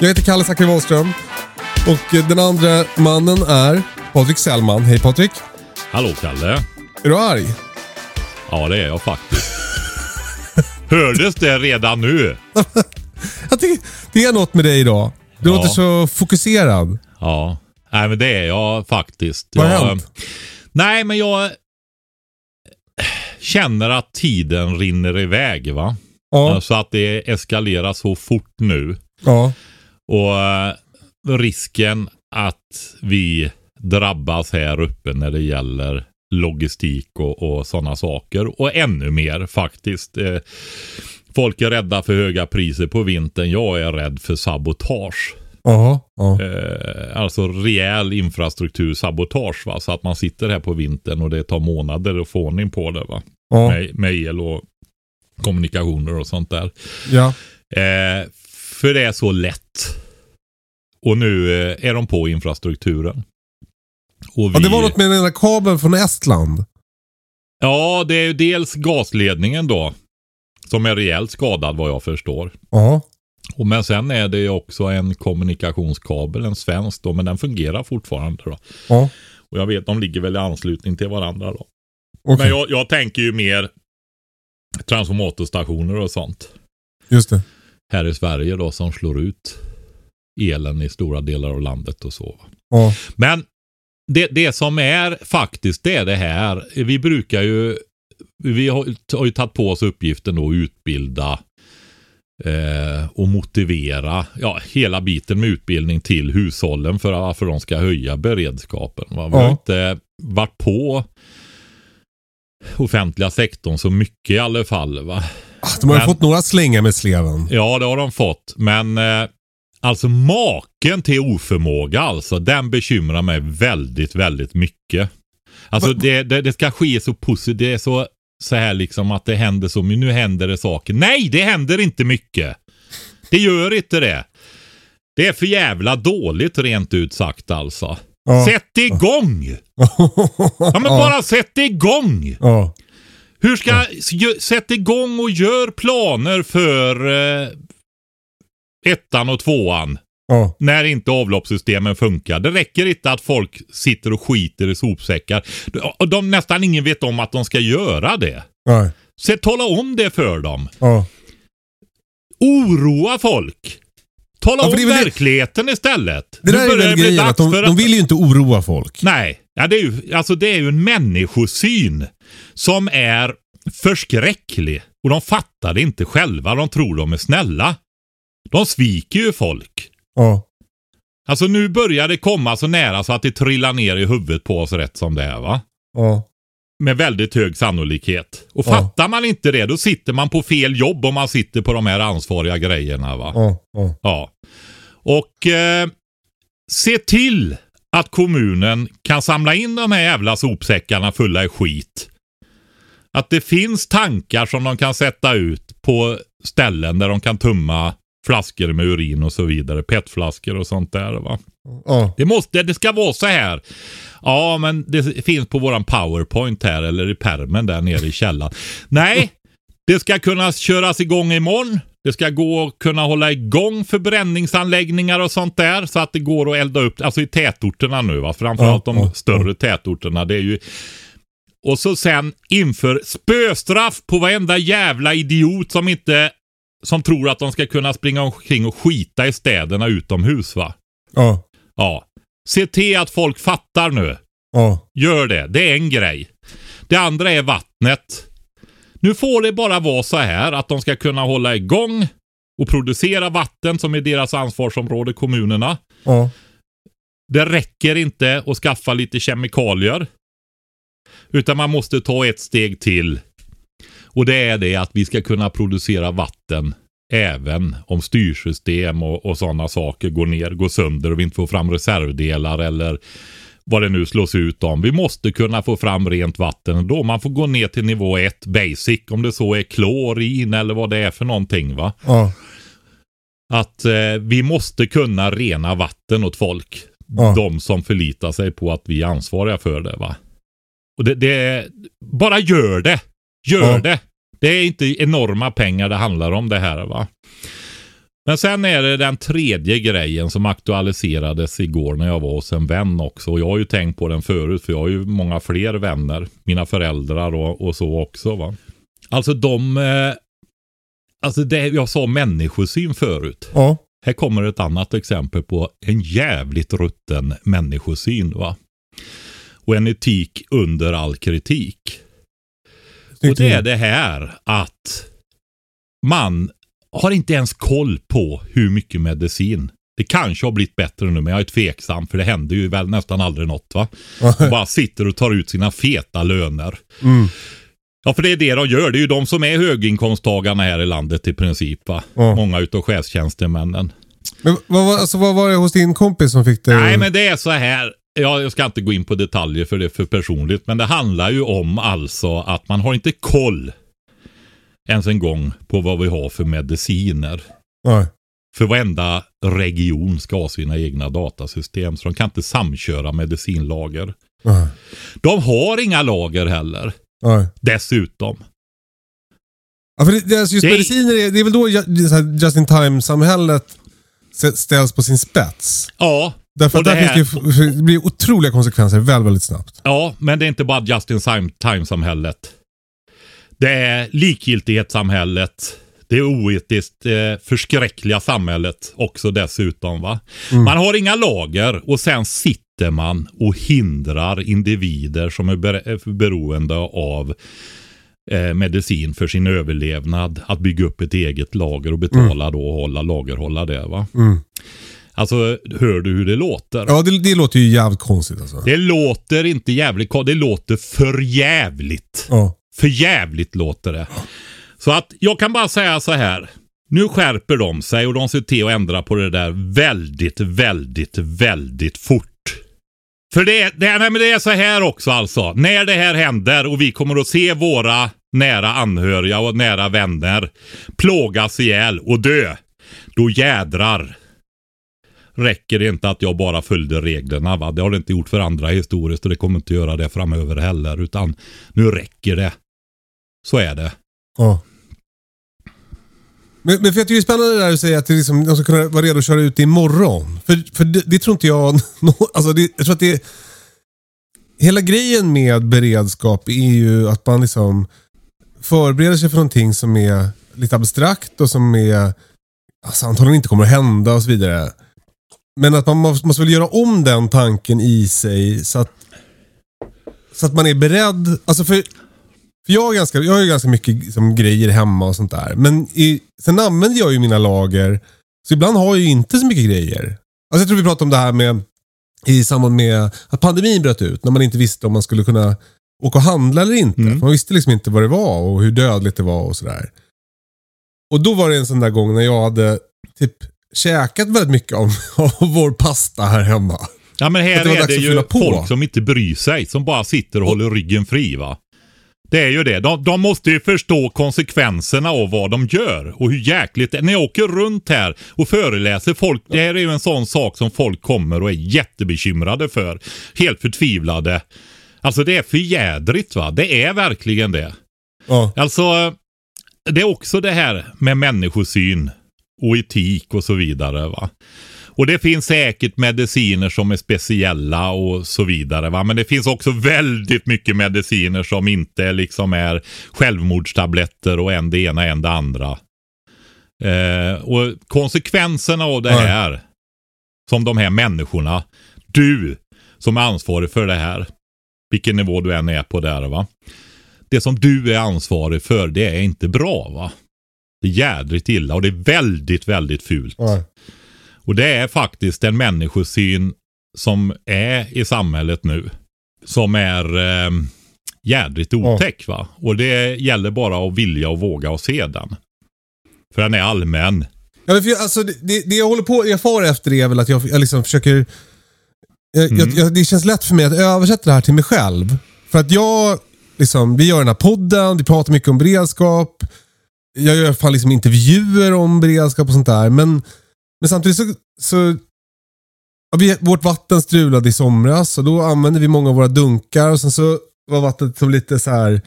Jag heter Kalle Zackari Wahlström. Och eh, den andra mannen är Patrik Sellman. Hej Patrik. Hallå Kalle. Är du arg? Ja det är jag faktiskt. Hördes det redan nu? Jag tycker det är något med dig idag. Du Ja. låter så fokuserad. Ja. Nej men det är jag faktiskt. Vad har jag, hänt? Nej men jag känner att tiden rinner iväg va. Ja. Så att det eskalerar så fort nu. ja. Och eh, risken att vi drabbas här uppe när det gäller logistik och, och sådana saker. Och ännu mer faktiskt. Eh, folk är rädda för höga priser på vintern. Jag är rädd för sabotage. Jaha. Ja. Eh, alltså rejäl infrastruktursabotage. Va? Så att man sitter här på vintern och det tar månader att få ordning på det. Va? Med, med el och kommunikationer och sånt där. ja. Eh, för det är så lätt. Och nu eh, är de på infrastrukturen. Vi, ja. Det var något med den där kabeln från Estland. Ja, det är ju dels gasledningen då. Som är rejält skadad vad jag förstår. Ja. Och men sen är det ju också en kommunikationskabel, en svensk då, men den fungerar fortfarande då. Ja. Och jag vet, de ligger väl i anslutning till varandra då. Okej. Men jag, jag tänker ju mer transformatorstationer och sånt. Just det. Här i Sverige då som slår ut elen i stora delar av landet och så. Ja. Men det, det som är faktiskt det är det här. Vi brukar ju, vi har, har ju tagit på oss uppgiften då att utbilda eh, och motivera, ja hela biten med utbildning till hushållen för varför de ska höja beredskapen. Va? Vi har Ja. inte varit på offentliga sektorn så mycket i alla fall. Va? Ah, De har Men- fått några slängar med sleven. Ja, det har de fått. Men eh, alltså maken till oförmåga alltså, den bekymrar mig väldigt, väldigt mycket. Alltså det, det, det ska ske så positivt. Det är så, så här liksom att det händer så, men nu händer det saker. Nej, det händer inte mycket. Det gör inte det. Det är för jävla dåligt rent ut sagt alltså. Ja. Sätt igång! Ja men bara sätt igång! Ja. Hur ska, gö- sätt igång och gör planer för eh, ettan och tvåan. Ja. När inte avloppssystemen funkar. Det räcker inte att folk sitter och skiter i sopsäckar. Och de, nästan ingen vet om att de ska göra det. Nej. Så tala om det för dem. Ja. Oroa folk. Tala Ja, om det- verkligheten istället. Det där är väl grejen, att de, för de vill ju inte oroa folk. Nej, ja, det, är ju, alltså det är ju en människosyn som är förskräcklig. Och de fattar det inte själva. De tror de är snälla. De sviker ju folk. Ja. Alltså nu börjar det komma så nära så att det trillar ner i huvudet på oss rätt som det är va. Ja. Med väldigt hög sannolikhet. Och Ja. fattar man inte det då sitter man på fel jobb om man sitter på de här ansvariga grejerna va. Ja. Ja. Och eh, se till att kommunen kan samla in de här jävla sopsäckarna fulla i skit. Att det finns tankar som de kan sätta ut på ställen där de kan tumma flaskor med urin och så vidare. PET-flaskor och sånt där va. Ja. Det, måste, det ska vara så här. Ja, men det finns på våran powerpoint här eller i permen där nere i källaren. Nej, det ska kunna köras igång imorgon. Det ska gå att kunna hålla igång förbränningsanläggningar och sånt där så att det går att elda upp. Alltså i tätorterna nu va. Framförallt Ja, de ja, större tätorterna. Det är ju och så sen inför spöstraff på varenda jävla idiot som inte som tror att de ska kunna springa omkring och skita i städerna utomhus va. Ja. Ja. Se till att folk fattar nu. Ja. Gör det. Det är en grej. Det andra är vattnet. Nu får det bara vara så här att de ska kunna hålla igång och producera vatten som är deras ansvarsområde, kommunerna. Ja. Det räcker inte att skaffa lite kemikalier. Utan man måste ta ett steg till. Och det är det att vi ska kunna producera vatten även om styrsystem och, och sådana saker går ner, går sönder och vi inte får fram reservdelar eller vad det nu slås ut om. Vi måste kunna få fram rent vatten då. Man får gå ner till nivå 1 basic om det så är klorin eller vad det är för någonting va. Ja. Att eh, vi måste kunna rena vatten åt folk. Ja. De som förlitar sig på att vi är ansvariga för det va. Och det, det bara gör det. Gör Ja. det. Det är inte enorma pengar det handlar om det här va. Men sen är det den tredje grejen som aktualiserades igår när jag var hos en vän också. Och jag har ju tänkt på den förut för jag har ju många fler vänner. Mina föräldrar och, och så också va. Alltså de... Eh, alltså det jag sa människosyn förut. Ja. Här kommer ett annat exempel på en jävligt rutten människosyn. va. Och en etik under all kritik. Och det är det här att man har inte ens koll på hur mycket medicin. Det kanske har blivit bättre nu men jag är tveksam för det händer ju väl nästan aldrig något va. De bara sitter och tar ut sina feta löner. Mm. Ja för det är det de gör. Det är ju de som är höginkomsttagarna här i landet i princip va. Ja. Många utav chefstjänstemännen. Men vad, var- alltså, vad var det hos din kompis som fick dig Nej, men det är så här. Ja, jag ska inte gå in på detaljer för det är för personligt. Men det handlar ju om alltså att man har inte koll ens en gång på vad vi har för mediciner. Nej. För varenda region ska ha sina egna datasystem. Så de kan inte samköra medicinlager. Nej. De har inga lager heller. Nej. Dessutom. Ja, för det, det, alltså just Det- mediciner, är, det är väl då just in time-samhället st- ställs på sin spets. Ja. Därför och att där det här- finns det, ju- det blir otroliga konsekvenser väldigt, väldigt snabbt. Ja, men det är inte bara just in time-samhället. Det är likgiltighetssamhället. Det är oetiskt eh, förskräckliga samhället också dessutom. va. Man har inga lager och sen sitter man och hindrar individer som är ber- är beroende av eh, medicin för sin överlevnad att bygga upp ett eget lager och betala då och hålla lagerhålla det. va. Mm. Alltså, hör du hur det låter? Ja, det, det låter ju jävligt konstigt alltså. Det låter inte jävligt ko- det låter för jävligt. Ja. För jävligt låter det. Så att jag kan bara säga så här. Nu skärper de sig och de ser till att ändra på det där väldigt, väldigt, väldigt fort. För det, det, nej, men det är så här också alltså. När det här händer och vi kommer att se våra nära anhöriga och nära vänner plågas ihjäl och dö. Då jädrar räcker det inte att jag bara följde reglerna. Va? Det har det inte gjort för andra historiskt och det kommer inte göra det framöver heller. Utan nu räcker det. Så är det. ja. Men, men för jag tycker det är spännande det där du säger att det liksom, de ska kunna vara redo att köra ut imorgon. För, för det, det tror inte jag... Alltså det, jag tror att det... Hela grejen med beredskap är ju att man liksom förbereder sig för någonting som är lite abstrakt och som är alltså antagligen inte kommer att hända och så vidare. Men att man måste, måste väl göra om den tanken i sig så att, så att man är beredd. Alltså för, för jag, har ganska, jag har ju ganska mycket liksom, grejer hemma och sånt där. Men i, sen använder jag ju mina lager. Så ibland har jag ju inte så mycket grejer. Alltså jag tror vi pratade om det här med i samband med att pandemin bröt ut. När man inte visste om man skulle kunna åka och handla eller inte. Mm. Man visste liksom inte vad det var och hur dödligt det var och sådär. Och då var det en sån där gång när jag hade typ käkat väldigt mycket av, av vår pasta här hemma. Ja men här det är det ju folk som inte bryr sig. Som bara sitter och håller ryggen fri va. Det är ju det. De, de måste ju förstå konsekvenserna av vad de gör. Och hur jäkligt det är. När jag åker runt här och föreläser folk. Det här är ju en sån sak som folk kommer och är jättebekymrade för. Helt förtvivlade. Alltså det är för jädrigt va. Det är verkligen det. Ja. Alltså, det är också det här med människosyn och etik och så vidare. va. Och det finns säkert mediciner som är speciella och så vidare. va. Men det finns också väldigt mycket mediciner som inte liksom är självmordstabletter och en det ena en det andra. Eh, och konsekvenserna av det här, som de här människorna, du som är ansvarig för det här, vilken nivå du än är på där va. det som du är ansvarig för, det är inte bra va. Det är jädrigt illa och det är väldigt, väldigt fult. Ja. Och det är faktiskt en människosyn som är i samhället nu. Som är eh, jädrigt otäck va. Och det gäller bara att vilja och våga och se den. För den är allmän. Ja, för jag, alltså, det, det jag håller på, jag far efter det är väl att jag, jag liksom försöker... Jag, jag, jag, det känns lätt för mig att översätta det här till mig själv. För att jag, liksom, vi gör den här podden, vi pratar mycket om beredskap. Jag gör fan liksom intervjuer om beredskap och sånt där. Men, men samtidigt så... så ja, vi, vårt vatten strulade i somras och då använde vi många av våra dunkar och sen så var vattnet som lite så här...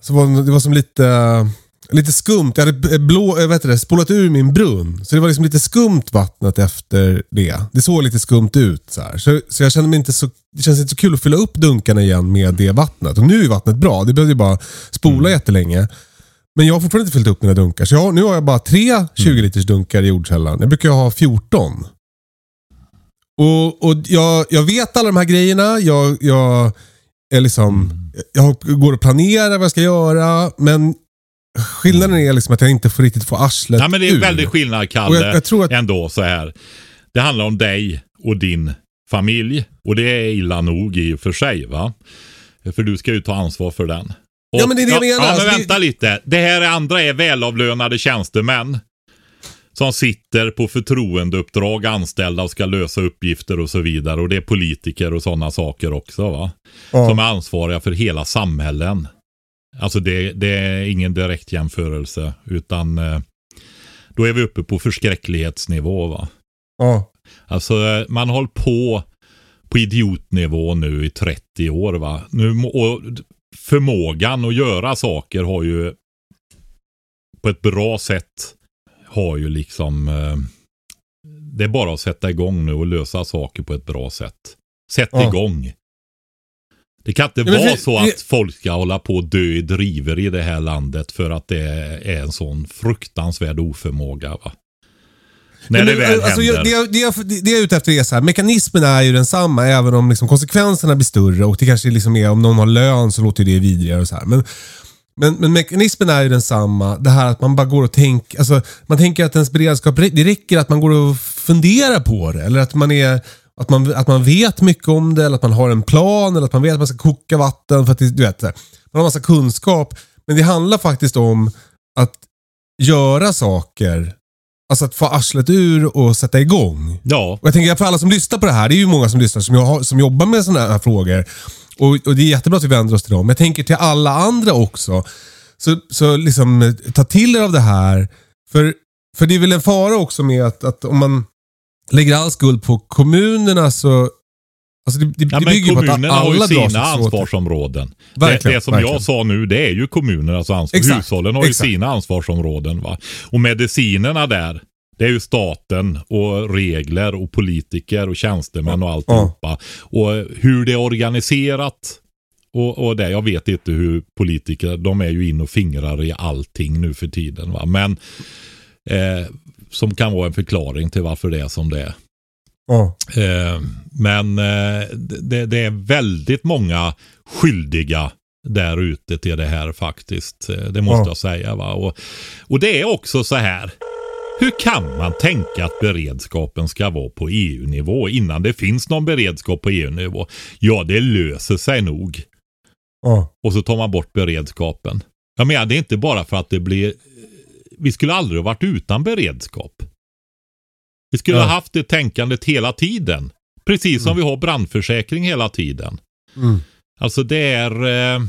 Så var, det var som lite... Lite skumt. Jag hade blå, jag vet det, spolat ur min brunn. Så det var liksom lite skumt vattnet efter det. Det såg lite skumt ut. Så, här. så, så jag kände mig inte så... Det känns inte så kul att fylla upp dunkarna igen med det vattnet. Och nu är vattnet bra. Det behövde ju bara spola Mm. jättelänge. Men jag har fortfarande inte fyllt upp mina dunkar. Så jag, nu har jag bara tre 20 liters dunkar i jordkällan. Jag brukar ha 14. Och, och jag, jag vet alla de här grejerna. Jag, jag, är liksom, jag går och planerar vad jag ska göra. Men skillnaden är liksom att jag inte får riktigt få arslet Ja, men det är ur. väldigt skillnad Kalle. jag- jag tror att- Ändå så här. Det handlar om dig och din familj. Och det är illa nog i och för sig va. För du ska ju ta ansvar för den. Och, Ja, men det är det jag ja, menar. Ja, men Alltså, vänta lite. Det här andra är välavlönade tjänstemän. Som sitter på förtroendeuppdrag anställda och ska lösa uppgifter och så vidare. Och det är politiker och sådana saker också va. Ja. Som är ansvariga för hela samhällen. Alltså det, det är ingen direkt jämförelse. Utan eh, då är vi uppe på förskräcklighetsnivå va. Ja. Alltså eh, man hållit på på idiotnivå nu i 30 år va. Nu, och förmågan att göra saker har ju på ett bra sätt har ju liksom eh, det är bara att sätta igång nu och lösa saker på ett bra sätt. Sätt Ja. igång. Det kan inte vara så att folk ska hålla på och dö i driver i det här landet för att det är en sån fruktansvärd oförmåga. Va? När det väl alltså, händer. jag- det, jag- det, jag- är ute efter är så här, mekanismen är ju densamma även om liksom konsekvenserna blir större och det kanske liksom är om någon har lön så låter det vidrigare och så här. Men, men, men mekanismen är ju densamma. Det här att man bara går och tänker, alltså man tänker att ens beredskap, det räcker att man går och funderar på det. Eller att man är att man, att man vet mycket om det, eller att man har en plan, eller att man vet att man ska koka vatten. För att du vet, man har massa kunskap. Men det handlar faktiskt om att göra saker Alltså att få arslet ur och sätta igång. Ja, Och jag tänker för alla som lyssnar på det här, det är ju många som lyssnar som, jag har, som jobbar med sådana här frågor. Och, och det är jättebra att vi vänder oss till dem. Men jag tänker till alla andra också. Så, så liksom eh, ta till er av det här. För, för det är väl en fara också med att, att om man lägger all skuld på kommunerna så... Alltså det, det, ja det men bygger att kommunerna har ju sina ansvarsområden. Det, Verkligen, det som verkligen. jag sa nu, det är ju kommunernas ansvar. Exakt, Hushållen har ju exakt. sina ansvarsområden. Va? Och medicinerna där, det är ju staten och regler och politiker och tjänstemän och alltihopa. Och hur det är organiserat och, och det, jag vet inte hur politiker, de är ju in och fingrar i allting nu för tiden. Va? Men eh, som kan vara en förklaring till varför det är som det är. Eh, men eh, det, det är väldigt många skyldiga där ute till det här faktiskt. Eh, Det måste Ja. jag säga. Va? Och, och det är också så här. Hur kan man tänka att beredskapen ska vara på EU-nivå innan det finns någon beredskap på EU-nivå? Ja, det löser sig nog. Ja. Och så tar man bort beredskapen. Jag menar, det är inte bara för att det blir... Vi skulle aldrig ha varit utan beredskap. Vi skulle Ja. ha haft det tänkandet hela tiden. Precis som vi har brandförsäkring hela tiden. Mm. Alltså det är... eh,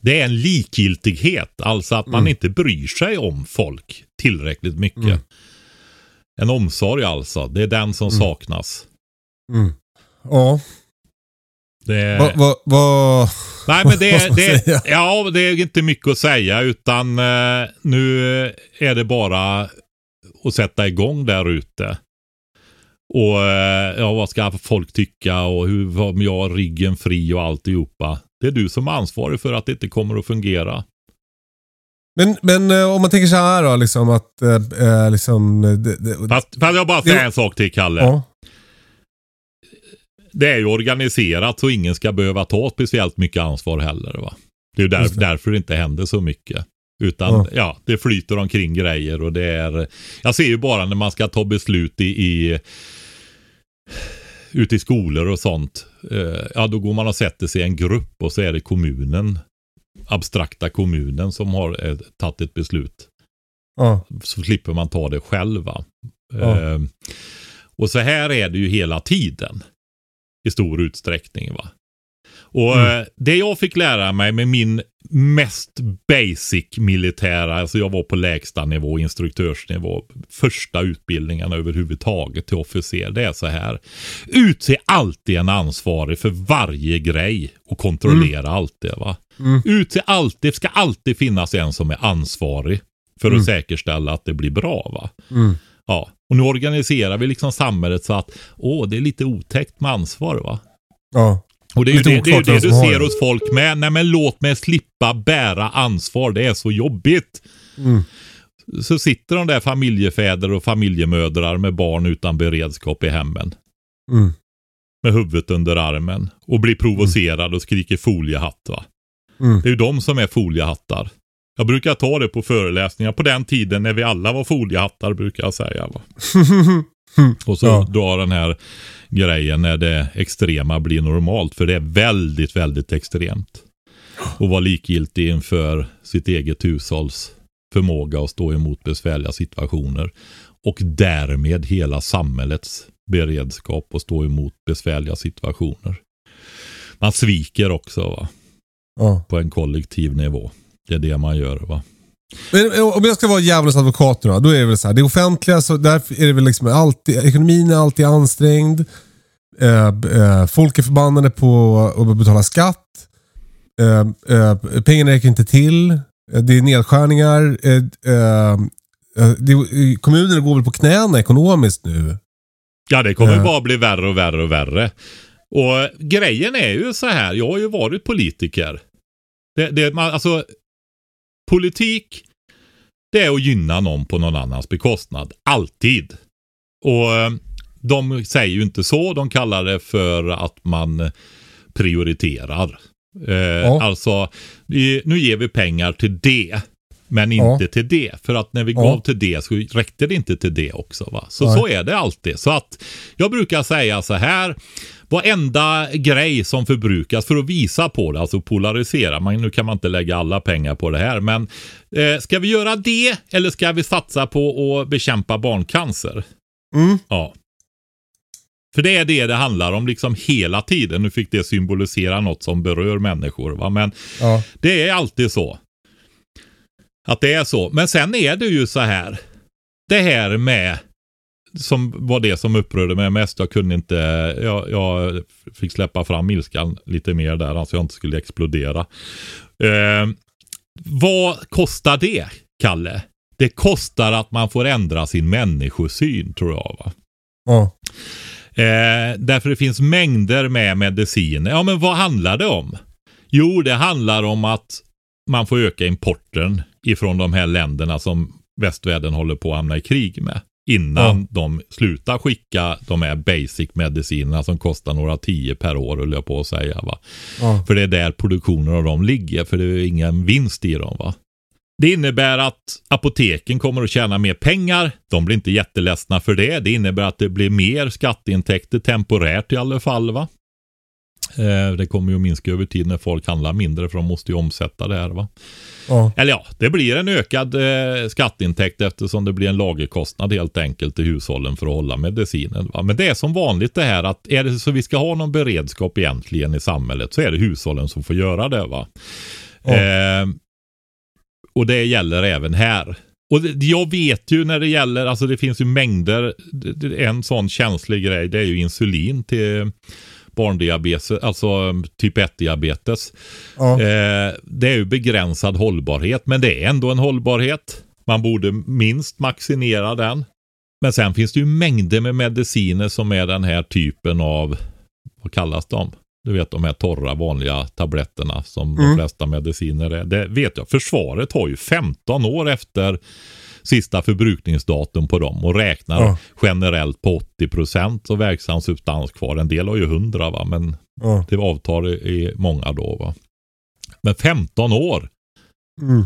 Det är en likgiltighet. Alltså att man Mm. inte bryr sig om folk tillräckligt mycket. Mm. En omsorg alltså. Det är den som saknas. Mm. Ja. Det, Vad... Va, va, Nej men det, det, ja, det är inte mycket att säga utan eh, nu är det bara att sätta igång där ute. Och eh, ja, vad ska folk tycka och hur om jag har ryggen fri och alltihopa. Det är du som är ansvarig för att det inte kommer att fungera. Men, men eh, om man tänker så här då, liksom att... eh, liksom, det, det, Fast, fast jag bara säga en sak till Kalle. ja. Det är ju organiserat så ingen ska behöva ta speciellt mycket ansvar heller. Va? Det är ju där, därför det inte händer så mycket. Utan Ja. ja. det flyter omkring grejer och det är... Jag ser ju bara när man ska ta beslut i, i ute i skolor och sånt. Eh, ja, då går man och sätter sig i en grupp och så är det kommunen, abstrakta kommunen som har eh, tagit ett beslut. Ja. Så slipper man ta det själv. va. Ja. Eh, och så här är det ju hela tiden. I stor utsträckning. va. Och Mm. eh, det jag fick lära mig med min mest basic militära, alltså jag var på lägsta nivå, instruktörsnivå, första utbildningen överhuvudtaget till officer, det är så här. Utse alltid en ansvarig för varje grej och kontrollera allt det. Va? Mm. Utse alltid, ska alltid finnas en som är ansvarig för att Mm. säkerställa att det blir bra. va. Mm. Ja, och nu organiserar vi liksom samhället så att åh, det är lite otäckt med ansvar va. Ja. Och det är ju det, det, är det du ser hos folk med. Nej men låt mig slippa bära ansvar, det är så jobbigt. Mm. Så sitter de där familjefäder och familjemödrar med barn utan beredskap i hemmen. Mm. Med huvudet under armen. Och blir provocerade och skriker foliehatt va. Mm. Det är ju de som är foliehattar. Jag brukar ta det på föreläsningar på den tiden när vi alla var foliehattar brukar jag säga. Va? Och så Ja. dra den här grejen när det extrema blir normalt. För det är väldigt, väldigt extremt. Och vara likgiltig inför sitt eget hushålls förmåga att stå emot besvärliga situationer. Och därmed hela samhällets beredskap att stå emot besvärliga situationer. Man sviker också va? Ja. på en kollektiv nivå. Det är det man gör va. Men eh, om jag ska vara djävulens advokat nu då, då är det väl så här. Det offentliga, så där är det väl liksom alltid, ekonomin är alltid ansträngd. Eh, eh, folk är förbannade på att betala skatt. Eh, eh, pengarna räcker inte till. Eh, det är nedskärningar. Det, kommunerna går väl på knäna ekonomiskt nu. Ja, det kommer bara bli värre och värre och värre. Och grejen är ju så här, jag har ju varit politiker. Det, det, man, alltså, politik, det är att gynna någon på någon annans bekostnad. Alltid. Och eh, de säger ju inte så, de kallar det för att man prioriterar. Eh, Alltså, vi, nu ger vi pengar till det. Men Ja. inte till det. För att när vi Ja. gav till det så räckte det inte till det också. Va? Så, Nej. så är det alltid. Så att jag brukar säga så här. Varenda grej som förbrukas för att visa på det, alltså polarisera. Man, nu kan man inte lägga alla pengar på det här. Men eh, ska vi göra det eller ska vi satsa på att bekämpa barncancer? Mm. Ja. För det är det det handlar om liksom hela tiden. Nu fick det symbolisera något som berör människor. Va? Men Ja. det är alltid så. Att det är så. Men sen är det ju så här. Det här med som var det som upprörde mig mest. Jag kunde inte, jag, jag fick släppa fram ilskan lite mer där, alltså jag inte skulle explodera. Eh, vad kostar det, Kalle? Det kostar att man får ändra sin människosyn, tror jag. Va? Ja. Eh, därför det finns mängder med mediciner. Ja, men vad handlar det om? Jo, det handlar om att man får öka importen ifrån de här länderna som västvärlden håller på att hamna i krig med. Innan Ja. de slutar skicka de här basic medicinerna som kostar några tio per år, höll jag på att säga. Va? Ja. För det är där produktionen av dem ligger, för det är ingen vinst i dem. va. Det innebär att apoteken kommer att tjäna mer pengar. De blir inte jätteledsna för det. Det innebär att det blir mer skatteintäkter temporärt i alla fall. va. Eh, Det kommer ju att minska över tid när folk handlar mindre för de måste ju omsätta det här. va. Ja. Eller ja, det blir en ökad eh, skatteintäkt eftersom det blir en lagerkostnad helt enkelt till hushållen för att hålla medicinen. Va? Men det är som vanligt det här att är det så vi ska ha någon beredskap egentligen i samhället så är det hushållen som får göra det. va. Ja. Eh, och det gäller även här. Och det, jag vet ju när det gäller, alltså det finns ju mängder, det- det- en sån känslig grej det är ju insulin till barndiabetes, alltså typ 1-diabetes. Ja. Eh, det är ju begränsad hållbarhet, men det är ändå en hållbarhet. Man borde minst maximera den. Men sen finns det ju mängder med mediciner som är den här typen av, vad kallas de? Du vet de här torra vanliga tabletterna som de Mm. flesta mediciner är. Det vet jag. Försvaret har ju 15 år efter sista förbrukningsdatum på dem och räknar Ja. generellt på 80% och verksam substans kvar. En del har ju 100 va, men Ja. det avtar i många då. Va? Men 15 år. Mm.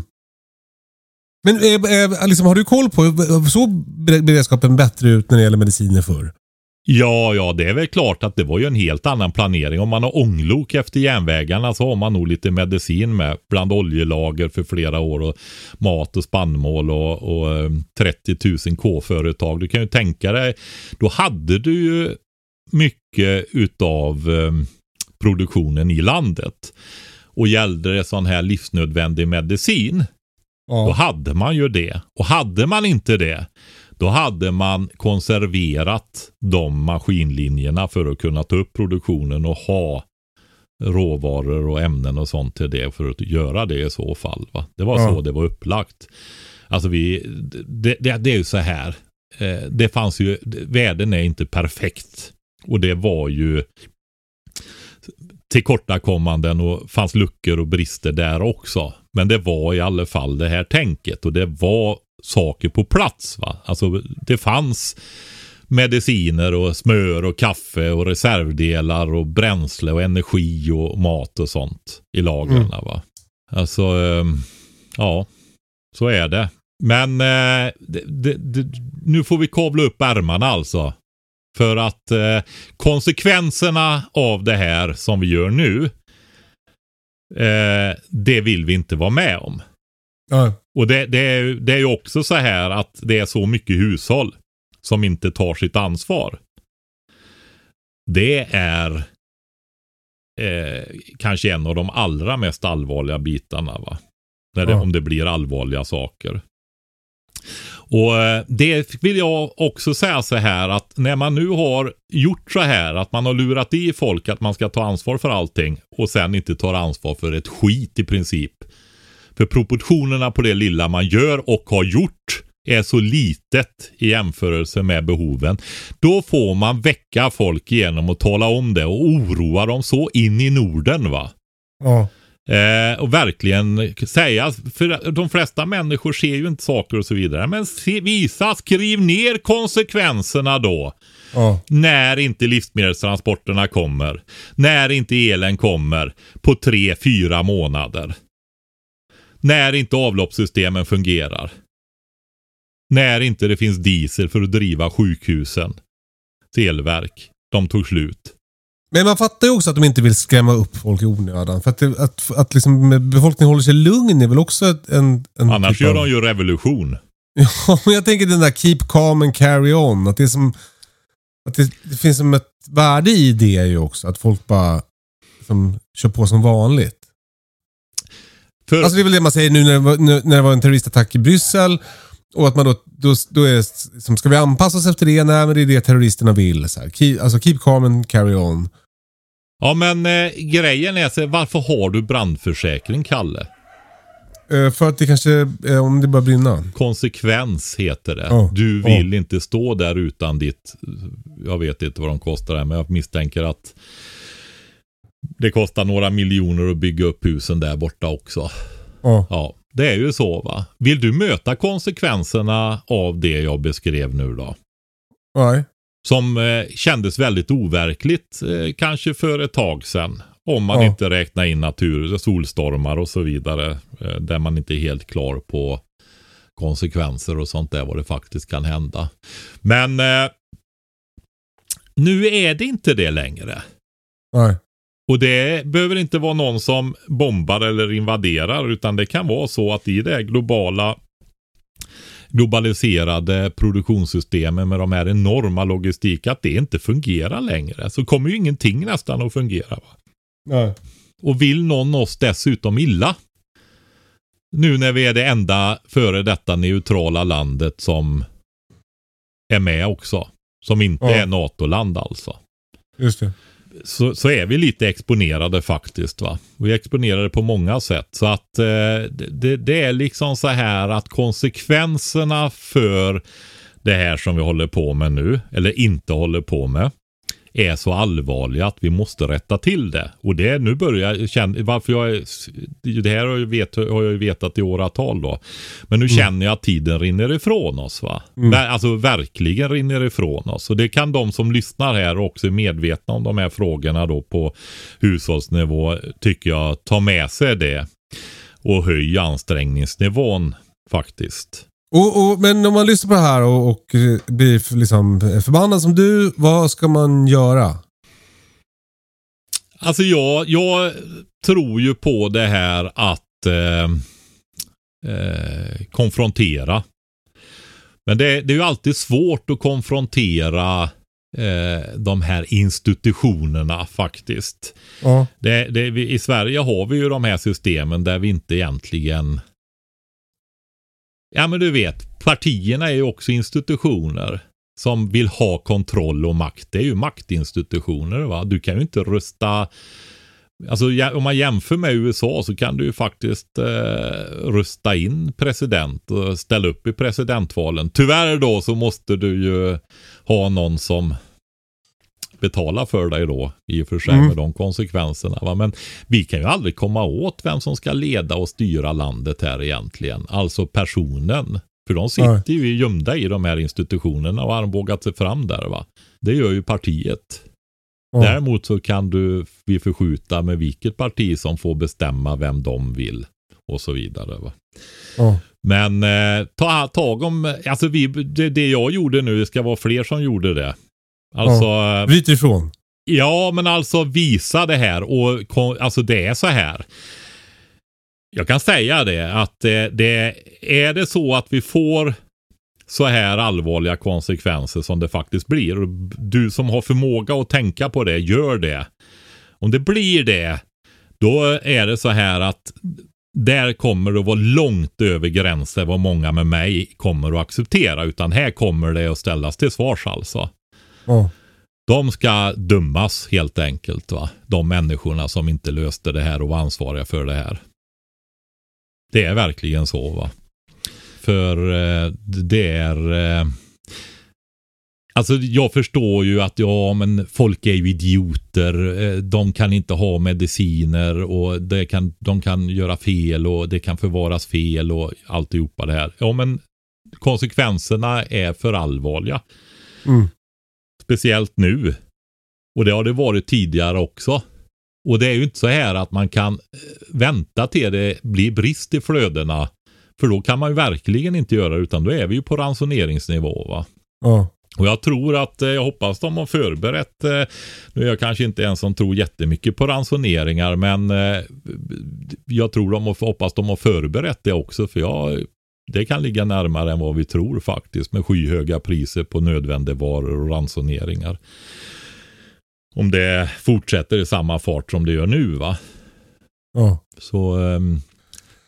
Men eh, eh, liksom, har du koll på, så beredskapen bättre ut när det gäller mediciner förr? Ja, ja, det är väl klart att det var ju en helt annan planering. Om man har ånglok efter järnvägarna så har man nog lite medicin med. Bland oljelager för flera år och mat och spannmål och, och 30 000 K-företag. Du kan ju tänka dig, då hade du ju mycket utav eh, produktionen i landet. Och gällde det sån här livsnödvändig medicin, ja. då hade man ju det. Och hade man inte det, då hade man konserverat de maskinlinjerna för att kunna ta upp produktionen och ha råvaror och ämnen och sånt till det för att göra det i så fall. Va? Det var ja. så det var upplagt. Alltså vi, det, det, det är ju så här. Eh, det fanns ju, världen är inte perfekt. Och det var ju tillkortakommanden och fanns luckor och brister där också. Men det var i alla fall det här tänket och det var saker på plats. Va? Alltså det fanns mediciner och smör och kaffe och reservdelar och bränsle och energi och mat och sånt i lagren. Mm. Va? Alltså, ehm, ja, så är det. Men eh, det, det, det, nu får vi kavla upp ärmarna alltså. För att eh, konsekvenserna av det här som vi gör nu, eh, det vill vi inte vara med om. Ja. Och det, det, är, det är ju också så här att det är så mycket hushåll som inte tar sitt ansvar. Det är eh, kanske en av de allra mest allvarliga bitarna. Va? När det, ja. Om det blir allvarliga saker. Och eh, det vill jag också säga så här att när man nu har gjort så här att man har lurat i folk att man ska ta ansvar för allting och sen inte tar ansvar för ett skit i princip. För proportionerna på det lilla man gör och har gjort är så litet i jämförelse med behoven. Då får man väcka folk genom att tala om det och oroa dem så in i Norden va. Ja. Eh, och verkligen säga, för de flesta människor ser ju inte saker och så vidare. Men se, visa, skriv ner konsekvenserna då. Ja. När inte livsmedelstransporterna kommer. När inte elen kommer på tre, fyra månader. När inte avloppssystemen fungerar. När inte det finns diesel för att driva sjukhusen. Elverk. De tog slut. Men man fattar ju också att de inte vill skrämma upp folk i onödan. För att, det, att, att liksom befolkningen håller sig lugn är väl också en... en Annars typ gör av... de ju revolution. Ja, men jag tänker den där keep calm and carry on. Att det, som, att det, det finns som ett värde i det ju också. Att folk bara som, kör på som vanligt. För... Alltså det är väl det man säger nu när det var, när det var en terroristattack i Bryssel. Och att man då, då, då är som, ska vi anpassa oss efter det? Nej, men det är det terroristerna vill. Så här. Keep, alltså keep calm and carry on. Ja, men eh, grejen är så varför har du brandförsäkring, Kalle? Eh, för att det kanske, eh, om det börjar brinna. Konsekvens heter det. Oh, du vill oh. inte stå där utan ditt, jag vet inte vad de kostar men jag misstänker att det kostar några miljoner att bygga upp husen där borta också. Oh. Ja, det är ju så va. Vill du möta konsekvenserna av det jag beskrev nu då? Nej. Som eh, kändes väldigt overkligt eh, kanske för ett tag sedan. Om man ja. inte räknar in natur, solstormar och så vidare. Eh, där man inte är helt klar på konsekvenser och sånt där vad det faktiskt kan hända. Men eh, nu är det inte det längre. Nej. Och det behöver inte vara någon som bombar eller invaderar utan det kan vara så att i det globala globaliserade produktionssystemen med de här enorma logistik att det inte fungerar längre. Så kommer ju ingenting nästan att fungera. Va? Nej. Och vill någon oss dessutom illa? Nu när vi är det enda före detta neutrala landet som är med också. Som inte ja. är NATO-land alltså. Just det så, så är vi lite exponerade faktiskt. va. Vi är exponerade på många sätt. Så att eh, det, det, är liksom så här att konsekvenserna för det här som vi håller på med nu, eller inte håller på med, är så allvarliga att vi måste rätta till det. Och det nu börjar jag känna, varför jag det här har jag, vet, har jag vetat i åratal då. Men nu mm. känner jag att tiden rinner ifrån oss va. Mm. Alltså verkligen rinner ifrån oss. Och det kan de som lyssnar här också är medvetna om de här frågorna då på hushållsnivå tycker jag ta med sig det. Och höj ansträngningsnivån faktiskt. Och, och, men om man lyssnar på det här och, och blir liksom förbannad som du, vad ska man göra? Alltså jag, jag tror ju på det här att eh, eh, konfrontera. Men det, det, är ju alltid svårt att konfrontera eh, de här institutionerna faktiskt. Ja. Det, det, vi, I Sverige har vi ju de här systemen där vi inte egentligen Ja men du vet, partierna är ju också institutioner som vill ha kontroll och makt. Det är ju maktinstitutioner va. Du kan ju inte rösta Alltså om man jämför med USA så kan du ju faktiskt eh, rösta in president och ställa upp i presidentvalen. Tyvärr då så måste du ju ha någon som betala för dig då i och för sig mm. med de konsekvenserna. Va? Men vi kan ju aldrig komma åt vem som ska leda och styra landet här egentligen. Alltså personen. För de sitter ju gömda i de här institutionerna och har armbågat sig fram där. va. Det gör ju partiet. Ja. Däremot så kan du vi förskjuta med vilket parti som får bestämma vem de vill och så vidare. Va? Ja. Men eh, ta tag om, alltså vi, det, det jag gjorde nu, det ska vara fler som gjorde det. Alltså, ja, bryter ifrån. Ja, men alltså visa det här och alltså det är så här. Jag kan säga det att det, det är det så att vi får så här allvarliga konsekvenser som det faktiskt blir. Du som har förmåga att tänka på det, gör det. Om det blir det, då är det så här att där kommer det att vara långt över gränsen vad många med mig kommer att acceptera. Utan här kommer det att ställas till svars alltså. Oh. De ska dömas helt enkelt. va. De människorna som inte löste det här och var ansvariga för det här. Det är verkligen så. va. För eh, det är... Eh, alltså jag förstår ju att ja men folk är ju idioter. Eh, de kan inte ha mediciner och det kan, de kan göra fel och det kan förvaras fel och alltihopa det här. Ja men konsekvenserna är för allvarliga. Mm. Speciellt nu. Och det har det varit tidigare också. Och det är ju inte så här att man kan eh, vänta till det blir brist i flödena. För då kan man ju verkligen inte göra det utan då är vi ju på ransoneringsnivå. Va? Ja. Och jag tror att, eh, jag hoppas de har förberett, eh, nu är jag kanske inte en som tror jättemycket på ransoneringar men jag tror de har, hoppas de har förberett det också för jag det kan ligga närmare än vad vi tror faktiskt med skyhöga priser på nödvändigvaror och ransoneringar. Om det fortsätter i samma fart som det gör nu va. Ja. Så, ehm,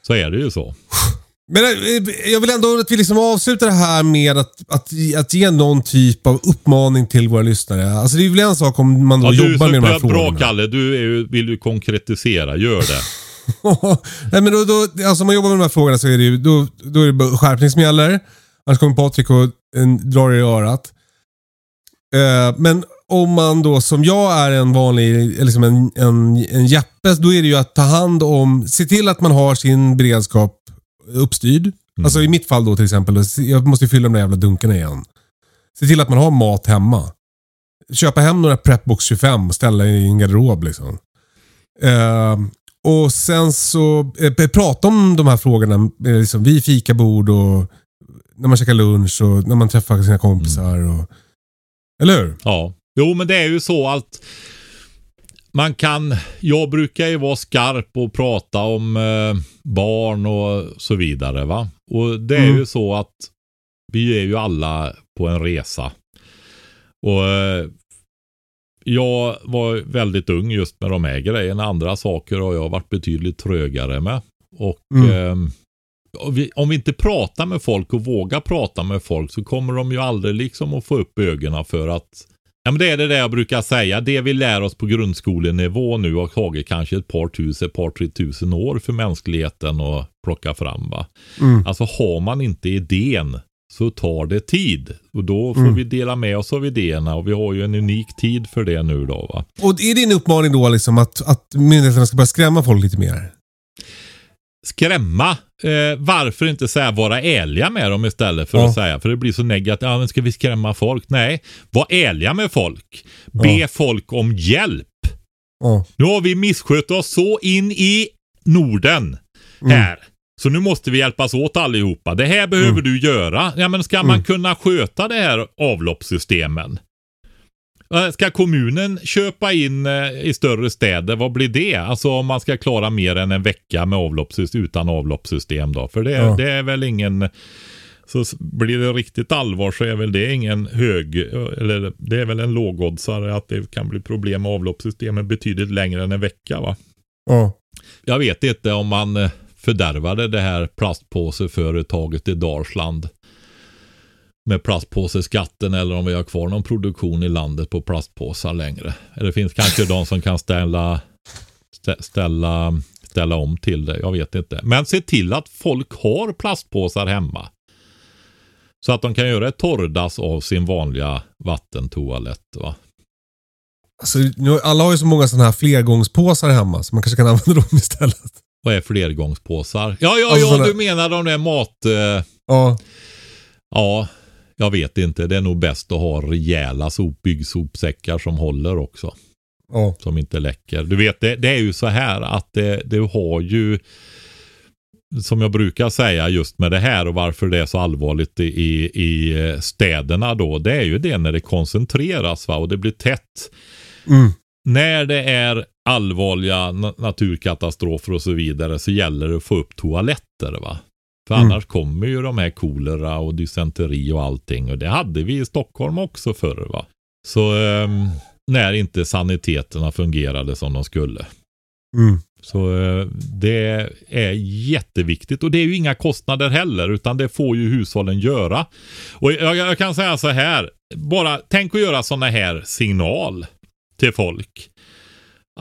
så är det ju så. Men eh, jag vill ändå att vi liksom avslutar det här med att, att, att ge någon typ av uppmaning till våra lyssnare. Alltså det är väl en sak om man då ja, jobbar med de här frågorna. Bra Kalle, du är, vill du konkretisera, gör det. Nej, men då, då, alltså om man jobbar med de här frågorna så är det ju då, då är det skärpning som gäller. Annars kommer Patrik och en, drar i örat. Uh, men om man då som jag är en vanlig, liksom en, en, en Jeppe, då är det ju att ta hand om, se till att man har sin beredskap uppstyrd. Mm. Alltså i mitt fall då till exempel, jag måste fylla de där jävla dunkarna igen. Se till att man har mat hemma. Köpa hem några Prepbox 25 och ställa i en garderob liksom. Uh, och sen så eh, prata om de här frågorna eh, liksom, vid fikabord och när man käkar lunch och när man träffar sina kompisar. Och, eller hur? Ja. Jo, men det är ju så att man kan, jag brukar ju vara skarp och prata om eh, barn och så vidare. va. Och det är mm. ju så att vi är ju alla på en resa. Och eh, jag var väldigt ung just med de här grejerna. Andra saker har jag varit betydligt trögare med. Och mm. eh, om vi inte pratar med folk och vågar prata med folk så kommer de ju aldrig liksom att få upp ögonen för att Ja, men det är det där jag brukar säga. Det vi lär oss på grundskolenivå nu har tagit kanske ett par tusen, ett par tre tusen år för mänskligheten att plocka fram. Va? Mm. Alltså har man inte idén så tar det tid. Och då får Mm. vi dela med oss av idéerna och vi har ju en unik tid för det nu då. Va? Och är din uppmaning då liksom att, att myndigheterna ska börja skrämma folk lite mer? Skrämma. Eh, varför inte säga vara ärliga med dem istället för Ja. att säga, för det blir så negativt. Ja, men ska vi skrämma folk? Nej, var ärliga med folk. Be Ja. folk om hjälp. Ja. Nu har vi misskött oss så in i Norden Mm. Så nu måste vi hjälpas åt allihopa. Det här behöver Mm. du göra. Ja, men ska man Mm. kunna sköta det här avloppssystemen? Eh, Ska kommunen köpa in eh, i större städer, vad blir det? Alltså om man ska klara mer än en vecka med avloppssystem, utan avloppssystem då? För det, Ja. det är väl ingen... Så blir det riktigt allvar så är väl det ingen hög, eller det är väl en lågoddsare att det kan bli problem med avloppssystemen betydligt längre än en vecka va? Ja. Jag vet inte om man eh, fördärvade det här plastpåseföretaget i Dalsland med plastpåseskatten eller om vi har kvar någon produktion i landet på plastpåsar längre. Eller det finns kanske de som kan ställa, stä- ställa, ställa om till det. Jag vet inte. Men se till att folk har plastpåsar hemma. Så att de kan göra ett torrdass av sin vanliga vattentoalett. Va? Alltså, nu, alla har ju så många sådana här flergångspåsar hemma så man kanske kan använda dem istället. Vad är flergångspåsar? Ja, ja, Alltså ja, såna- du menar de där mat... Eh, Ja. Ja, jag vet inte. Det är nog bäst att ha rejäla sop, byggsopsäckar som håller också. Ja. Som inte läcker. Du vet, det, det är ju så här att det, du har ju som jag brukar säga just med det här och varför det är så allvarligt i, i, i städerna då. Det är ju det när det koncentreras va? och det blir tätt. Mm. När det är allvarliga na- naturkatastrofer och så vidare så gäller det att få upp toaletter va. För Mm. annars kommer ju de här kolera och dysenteri och allting. Och det hade vi i Stockholm också förr va. Så ehm, när inte saniteterna fungerade som de skulle. Mm. Så eh, det är jätteviktigt och det är ju inga kostnader heller utan det får ju hushållen göra. Och jag, jag kan säga så här, bara tänk att göra sådana här signal till folk.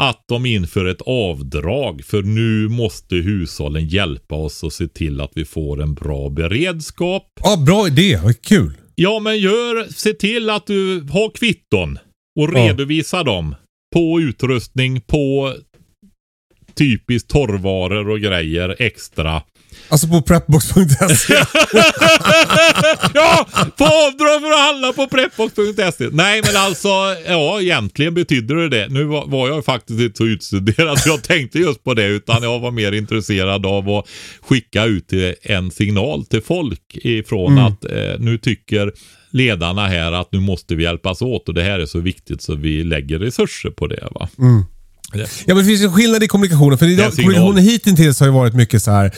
Att de inför ett avdrag för nu måste hushållen hjälpa oss och se till att vi får en bra beredskap. Ja, bra idé. Vad kul. Ja, men gör, se till att du har kvitton och Ja. redovisa dem på utrustning, på typiskt torrvaror och grejer extra. Alltså på prepbox.se. ja, få avdrag för att handla på prepbox.se. Nej, men alltså, ja, egentligen betyder det det. Nu var, var jag faktiskt inte så utstuderad jag tänkte just på det, utan jag var mer intresserad av att skicka ut en signal till folk ifrån att eh, nu tycker ledarna här att nu måste vi hjälpas åt och det här är så viktigt så vi lägger resurser på det. va. Ja, men det finns en skillnad i kommunikationen. För idag, kommunikationen hittills har ju varit mycket så här.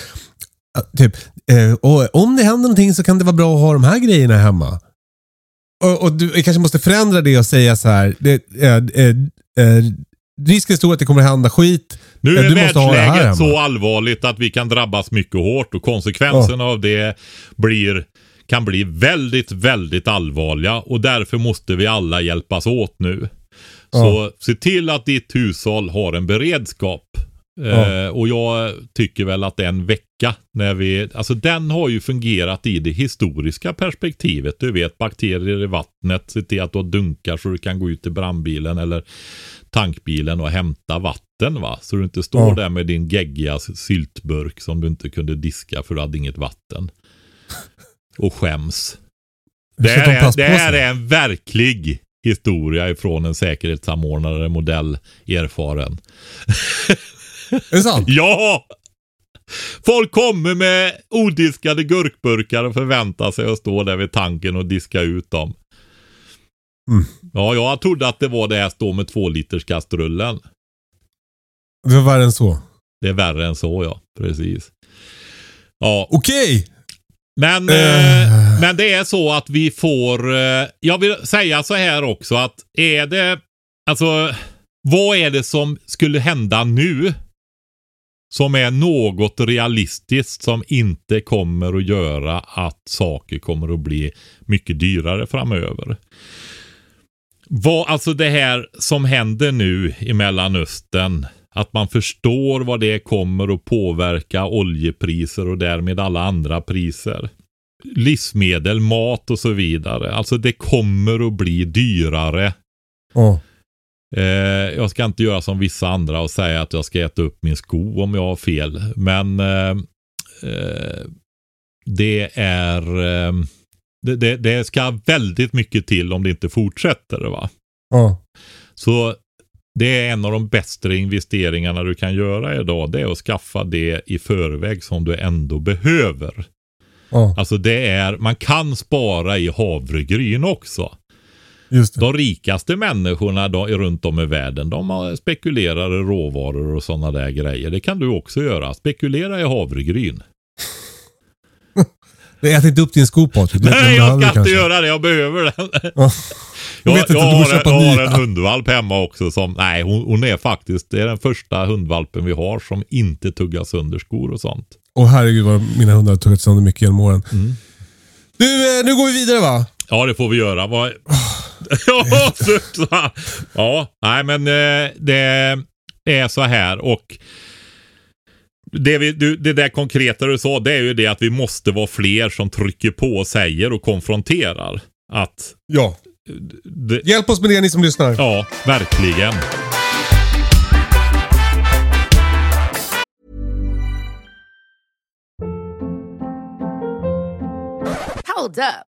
Typ, eh, och om det händer någonting så kan det vara bra att ha de här grejerna hemma. Och, och du kanske måste förändra det och säga så här. Det, eh, eh, eh, risken är stor att det kommer hända skit. Nu Eh, är världsläget så allvarligt att vi kan drabbas mycket hårt och konsekvenserna av det blir, kan bli väldigt, väldigt allvarliga och därför måste vi alla hjälpas åt nu. Så se till att ditt hushåll har en beredskap. Ja. Eh, och jag tycker väl att en vecka när vi, alltså den har ju fungerat i det historiska perspektivet. Du vet bakterier i vattnet, se till att du har dunkar så du kan gå ut till brandbilen eller tankbilen och hämta vatten va. Så du inte står Ja. där med din geggiga syltburk som du inte kunde diska för du hade inget vatten. Och skäms. Det här, är, det här är en verklig historia ifrån en säkerhetssamordnare modell erfaren. Är det sant? Ja! Folk kommer med odiskade gurkburkar och förväntar sig att stå där vid tanken och diska ut dem. Mm. Ja, jag trodde att det var det här stå med två liters kastrullen. Det var värre än så. Det är värre än så ja, precis. Ja, Okej! men, Eh. eh, men det är så att vi får, eh, jag vill säga så här också att är det, alltså vad är det som skulle hända nu? Som är något realistiskt som inte kommer att göra att saker kommer att bli mycket dyrare framöver. Vad, alltså det här som händer nu i Mellanöstern. Att man förstår vad det kommer att påverka oljepriser och därmed alla andra priser. livsmedel, mat och så vidare. Alltså det kommer att bli dyrare. Oh. Eh, jag ska inte göra som vissa andra och säga att jag ska äta upp min sko om jag har fel. Men eh, eh, det är eh, det, det, det, ska väldigt mycket till om det inte fortsätter. va? Ja. Så det är en av de bättre investeringarna du kan göra idag. Det är att skaffa det i förväg som du ändå behöver. Ja. Alltså det är, man kan spara i havregryn också. De rikaste människorna då, runt om i världen, de spekulerar i råvaror och sådana där grejer. Det kan du också göra. Spekulera i havregryn. Ät inte upp din sko Patrik. Nej, jag ska inte kanske. göra det. Jag behöver den. Ja. Jag Jag, vet inte, jag, har, köpa jag har en hundvalp hemma också som, nej hon, hon är faktiskt, det är den första hundvalpen vi har som inte tuggar sönder skor och sånt. Åh herregud vad mina hundar har tuggat sönder mycket genom åren. Mm. Du, eh, nu går vi vidare va? Ja, det får vi göra. Vad- ja, så- så- ja, nej men eh, det är så här och det, vi, du, det där konkreta du sa, det är ju det att vi måste vara fler som trycker på och säger och konfronterar. Att, Ja. det, Hjälp oss med det ni som lyssnar. ja, verkligen. Hold up.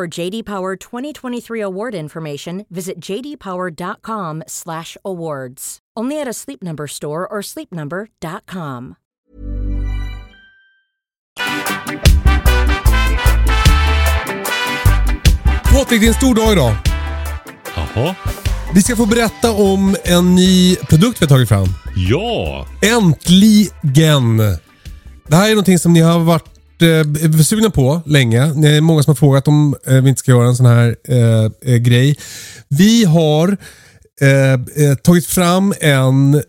For JD Power 2023 award information, visit jdpower.com/awards. Only at a Sleep Number store or sleepnumber.com. Patrik, det är en stor dag idag. Jaha. Vi ska få berätta om en ny produkt vi har tagit fram. Ja, Äntligen! Det här är någonting som ni har varit eh, sugna på länge. Det är många som har frågat om eh, vi inte ska göra en sån här eh, eh, grej. Vi har eh, eh, tagit fram en,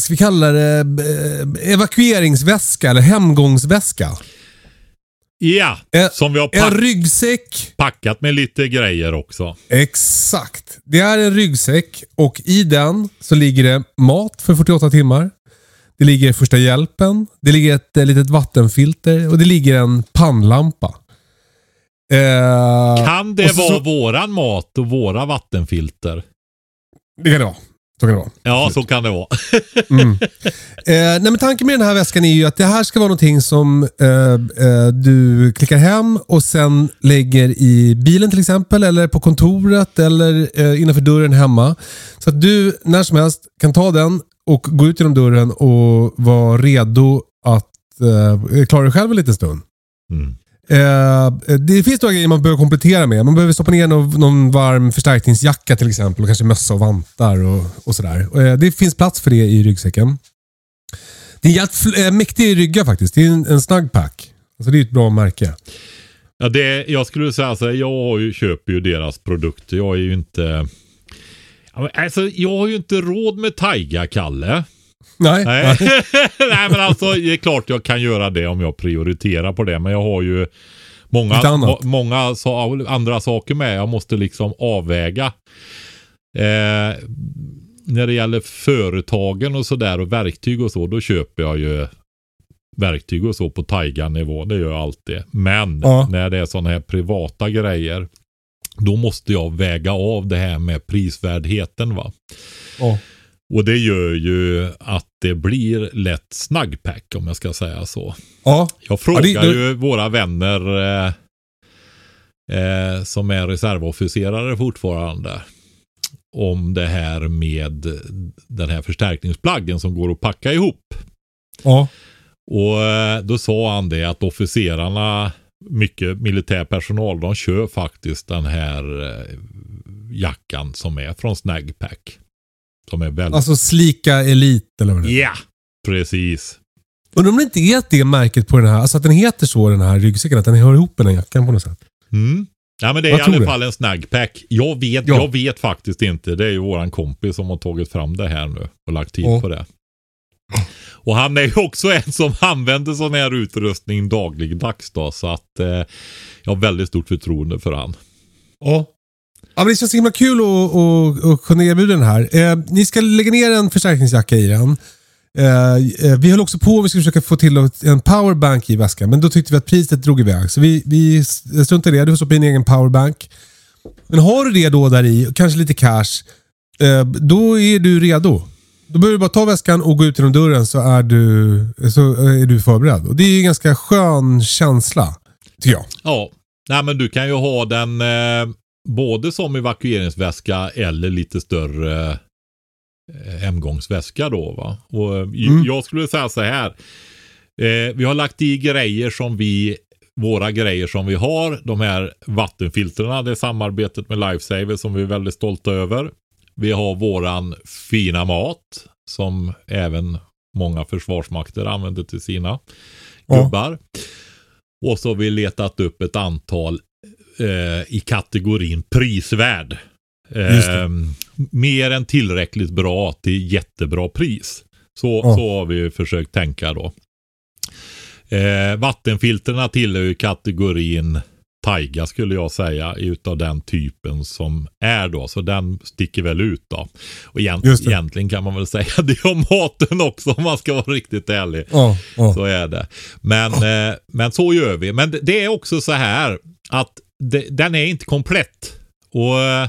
ska vi kalla det, evakueringsväska eller hemgångsväska. ja. En- som vi har En pack, ryggsäck. packat med lite grejer också. Exakt. Det är en ryggsäck och i den så ligger det mat för 48 timmar. Det ligger första hjälpen. Det ligger ett eh, litet vattenfilter och det ligger en pannlampa. Eh, Kan det vara så- våran mat och våra vattenfilter? Det kan det vara. Så kan det vara. Ja, så kan det vara. Mm. Eh, nej, men tanken med den här väskan är ju att det här ska vara någonting som eh, eh, du klickar hem och sen lägger i bilen till exempel, eller på kontoret eller eh, innanför dörren hemma. Så att du när som helst kan ta den och gå ut genom dörren och vara redo att eh, klara dig själv en liten stund. Mm. Eh, det finns några grejer man behöver komplettera med. Man behöver stoppa ner någon, någon varm förstärkningsjacka till exempel. Och kanske mössa och vantar och, och sådär. Eh, det finns plats för det i ryggsäcken. Det är en jävligt eh, mäktig rygga faktiskt. Det är en, en Snugpack. Alltså det är ett bra märke. Ja, det, jag skulle säga så här, jag ju, köper ju deras produkter. Jag är ju inte... Alltså, jag har ju inte råd med Taiga, Kalle. Nej. Nej. Nej, men alltså det är klart jag kan göra det om jag prioriterar på det. Men jag har ju många, må- många sa, andra saker med. Jag måste liksom avväga. Eh, när det gäller företagen och sådär och verktyg och så, då köper jag ju verktyg och så på Taiga-nivå. Det gör jag alltid. Men Ja. när det är sådana här privata grejer, då måste jag väga av det här med prisvärdheten. va. Ja. Och det gör ju att det blir lätt snaggpack om jag ska säga så. Ja. Jag frågar Ja, det- det- ju våra vänner eh, eh, som är reservofficerare fortfarande om det här med den här förstärkningsplaggen som går att packa ihop. Ja. Och eh, då sa han det att officerarna, mycket militär personal, de kör faktiskt den här eh, jackan som är från Snagpack. Som är väldigt... Alltså Slika Elite eller vad det är. Ja, precis. Undrar om det inte är det märket på den här, alltså att den heter så den här ryggsäcken, att den hör ihop med den jackan på något sätt. Mm. Ja men det är Jag i alla det. fall en snagpack. Jag vet, Ja. jag vet faktiskt inte. Det är ju våran kompis som har tagit fram det här nu och lagt tid Ja. på det. Och han är ju också en som använder sån här utrustning dagligdags då. Så att eh, jag har väldigt stort förtroende för han. Ja. Ja, men det känns himla kul att, att, att kunna erbjuda den här. Eh, ni ska lägga ner en förstärkningsjacka i den. Eh, eh, vi höll också på vi skulle försöka få till en powerbank i väskan, men då tyckte vi att priset drog iväg. Så vi, vi struntade i det. Du får stoppa in en egen powerbank. Men har du det då där i, kanske lite cash, eh, då är du redo. Då behöver du bara ta väskan och gå ut genom dörren så är du, så är du förberedd. Och Det är ju en ganska skön känsla, tycker jag. Ja, nej men du kan ju ha den eh, både som evakueringsväska eller lite större eh, hemgångsväska då va. Och eh, Mm. jag skulle säga så här. Eh, vi har lagt i grejer som vi våra grejer som vi har, de här vattenfiltrerna, det är samarbetet med Lifesaver som vi är väldigt stolta över. Vi har våran fina mat som även många försvarsmakter använder till sina Ja. gubbar. Och så har vi letat upp ett antal eh, i kategorin prisvärd. Eh, mer än tillräckligt bra till jättebra pris. Så, Ja. så har vi försökt tänka då. Eh, vattenfilterna tillhör ju kategorin Taiga skulle jag säga utav den typen som är då. Så den sticker väl ut då. Och egent, egentligen kan man väl säga det om maten också om man ska vara riktigt ärlig. Ja, ja. Så är det. Men, eh, men så gör vi. Men det, det är också så här att det, den är inte komplett. Och eh,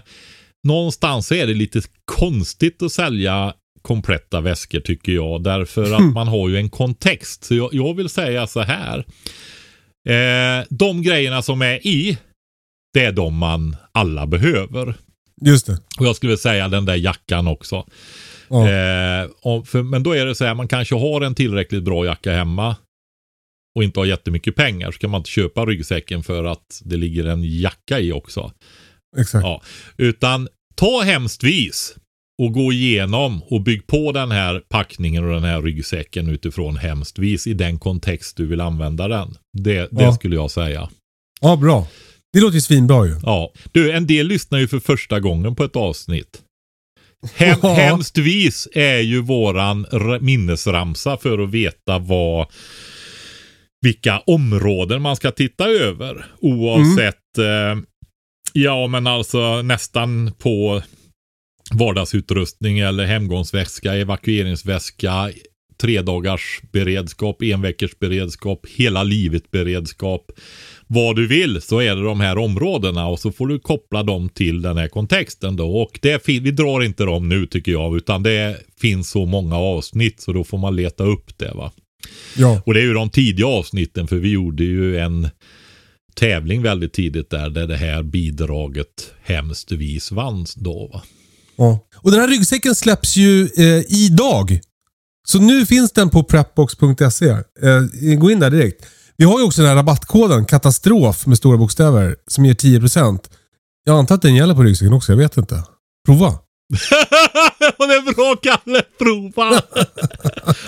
någonstans så är det lite konstigt att sälja kompletta väskor tycker jag. Därför att man har ju en kontext. Så jag, jag vill säga så här. Eh, de grejerna som är i, det är de man alla behöver. Just det. Och jag skulle säga den där jackan också. Ja. Eh, för, men då är det så här, man kanske har en tillräckligt bra jacka hemma och inte har jättemycket pengar så kan man inte köpa ryggsäcken för att det ligger en jacka i också. Exakt. Ja. Utan ta hemstvis och gå igenom och bygg på den här packningen och den här ryggsäcken utifrån hemstvis i den kontext du vill använda den. Det, det Ja. skulle jag säga. Ja, bra. Det låter ju svinbra ju. Ja, du en del lyssnar ju för första gången på ett avsnitt. Hem, Ja. Hemstvis är ju våran minnesramsa för att veta vad vilka områden man ska titta över. Oavsett, eh, ja men alltså nästan på vardagsutrustning eller hemgångsväska, evakueringsväska, tre dagars beredskap, en veckors beredskap, hela livet beredskap. Vad du vill så är det de här områdena och så får du koppla dem till den här kontexten då. Och det, vi drar inte dem nu tycker jag utan det finns så många avsnitt så då får man leta upp det va. Ja. Och det är ju de tidiga avsnitten för vi gjorde ju en tävling väldigt tidigt där, där det här bidraget hemstvis vanns då va. Ja. Och den här ryggsäcken släpps ju eh, idag. Så nu finns den på prepbox.se. Eh, gå in där direkt. Vi har ju också den här rabattkoden katastrof med stora bokstäver som ger 10%. Jag antar att den gäller på ryggsäcken också, jag vet inte. Prova. det är bra Kalle, prova!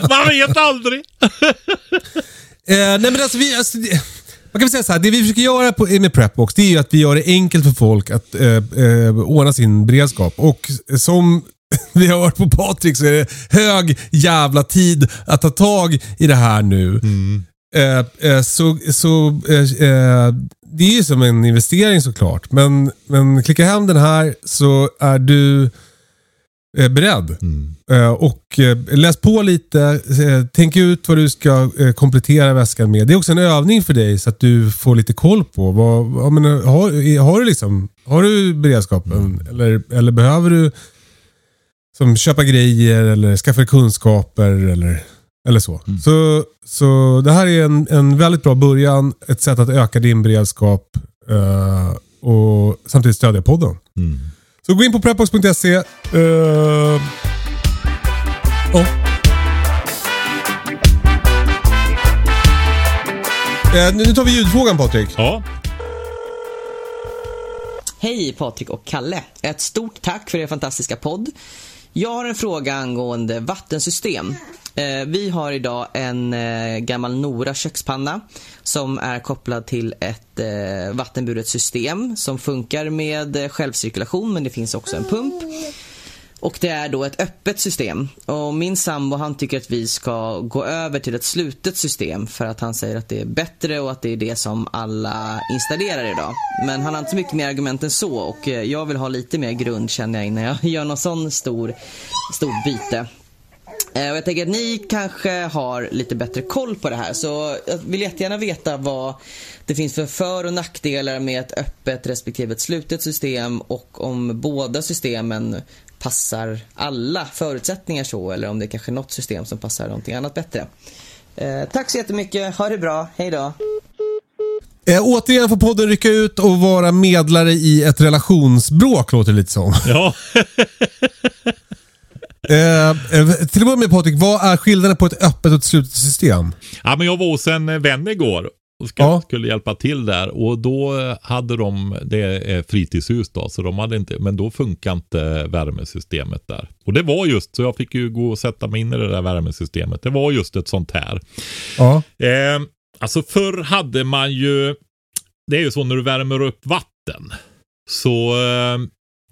Man vet aldrig! Eh, nej men alltså vi... Alltså, det, man kan säga så här, det vi försöker göra på, med Prepbox det är ju att vi gör det enkelt för folk att eh, eh, ordna sin beredskap. Och som vi har hört på Patrik så är det hög jävla tid att ta tag i det här nu. Eh, eh, så så eh, eh, det är ju som en investering såklart. Men, men klicka hem den här så är du beredd. Mm. Eh, och eh, läs på lite. eh, Tänk ut vad du ska eh, komplettera väskan med. Det är också en övning för dig så att du får lite koll på. Vad, menar, har, har, du liksom, har du beredskapen? Eller, eller behöver du som köpa grejer eller skaffa kunskaper eller, eller så. så. Så det här är en, en väldigt bra början. Ett sätt att öka din beredskap eh, och samtidigt stödja podden. Så gå in på prepbox.se. Uh, oh. Eh, nu nu tar vi ljudfrågan Patrik. Ja. Hej Patrik och Kalle. Ett stort tack för er fantastiska podd. Jag har en fråga angående vattensystem. Eh, Vi har idag en eh, gammal Nora kökspanna som är kopplad till ett eh, vattenburet system som funkar med eh, självcirkulation men det finns också en pump. Och det är då ett öppet system. Och min sambo han tycker att vi ska gå över till ett slutet system för att han säger att det är bättre och att det är det som alla installerar idag. Men han har inte så mycket mer argument än så och eh, jag vill ha lite mer grund känner jag innan jag gör någon sån stor, stort byte. Eh, Och jag tänker att ni kanske har lite bättre koll på det här så jag vill jättegärna veta vad det finns för för och nackdelar med ett öppet respektive ett slutet system och om båda systemen passar alla förutsättningar så eller om det är kanske något system som passar någonting annat bättre. Eh, tack så jättemycket, ha det bra, hej då. Eh, återigen får podden rycka ut och vara medlare i ett relationsbråk låter det lite som. Ja. Eh, eh, till att börja med Patrik, vad är skillnaden på ett öppet och ett slutet system? ja, men jag var hos en eh, vän igår och ska, Ja. skulle hjälpa till där och då eh, hade de, det är fritidshus då, så de hade inte, men då funkar inte värmesystemet där. Och det var just, så jag fick ju gå och sätta mig in i det där värmesystemet. Det var just ett sånt här. Ja. Eh, alltså förr hade man ju, det är ju så när du värmer upp vatten. Så, eh,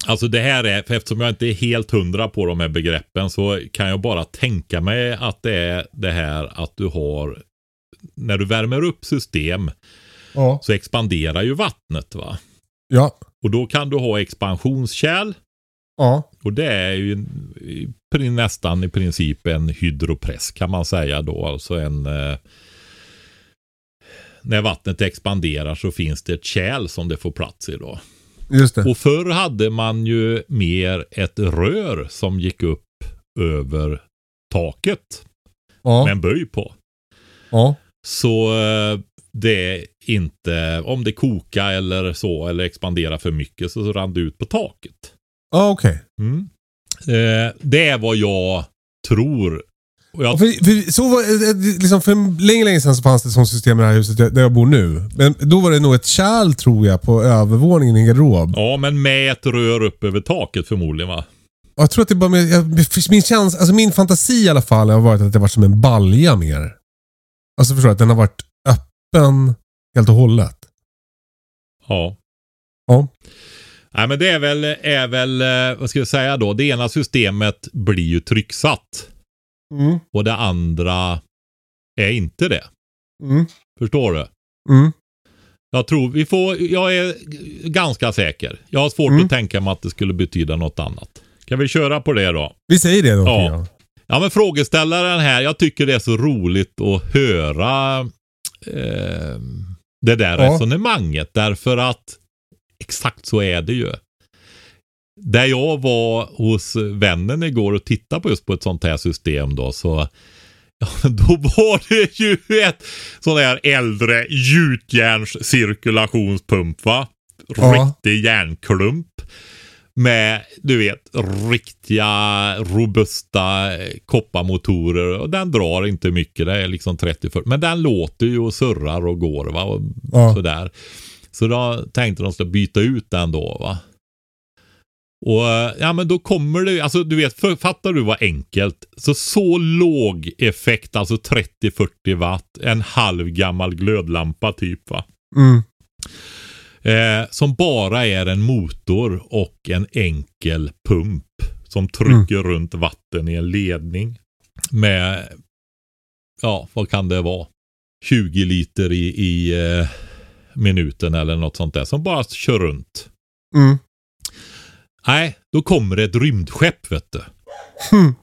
alltså det här är, för eftersom jag inte är helt hundra på de här begreppen så kan jag bara tänka mig att det är det här att du har, när du värmer upp system Ja. så expanderar ju vattnet va. Ja. Och då kan du ha expansionskärl Ja. och det är ju nästan i princip en hydropress kan man säga då. Alltså en... Eh, när vattnet expanderar så finns det ett kärl som det får plats i då. Just det. Och förr hade man ju mer ett rör som gick upp över taket Ja. med en böj på. Ja. Så eh, det är inte, om det kokar eller så eller expanderar för mycket så rann det ut på taket. Ja, okej. Mm. Eh, det är vad jag tror. Och jag, För, för, så var, eh, liksom för länge, länge sedan så fanns det ett sånt system i det här huset där jag bor nu. Men då var det nog ett kärl tror jag på övervåningen i en garderob. ja, men med ett rör upp över taket förmodligen va? Och Jag tror att det bara med, jag, min, chans, alltså min fantasi i alla fall har varit att det varit som en balja mer. Alltså förstår du? Att den har varit öppen helt och hållet. Ja. Ja. Nej, men det är väl, är väl, eh, vad ska jag säga då? Det ena systemet blir ju trycksatt Mm. och det andra är inte det. Mm. Förstår du? Mm. Jag tror vi får, jag är ganska säker. Jag har svårt Mm. att tänka mig att det skulle betyda något annat. Kan vi köra på det då? Vi säger det då. Ja. Ja men frågeställaren här, jag tycker det är så roligt att höra eh, det där Ja. resonemanget. Därför att exakt så är det ju. Där jag var hos vännen igår och tittade på just på ett sånt här system då så Ja, då var det ju ett sån här äldre gjutjärnscirkulationspump va? Ja. Riktig järnklump. Med, du vet, riktiga robusta kopparmotorer. Och den drar inte mycket, det är liksom 30-40. Men den låter ju och surrar och går va. Och Ja. sådär. Så då tänkte de skulle byta ut den då va. Och eh, ja men då kommer det, alltså du vet, för, fattar du vad enkelt? Så så låg effekt, alltså 30-40 watt, en halv gammal glödlampa typ va. Mm. Eh, som bara är en motor och en enkel pump som trycker runt vatten i en ledning. Med, ja vad kan det vara? 20 liter i, i eh, minuten eller något sånt där som bara kör runt. Mm. Nej, då kommer det ett rymdskepp vet du. Mm.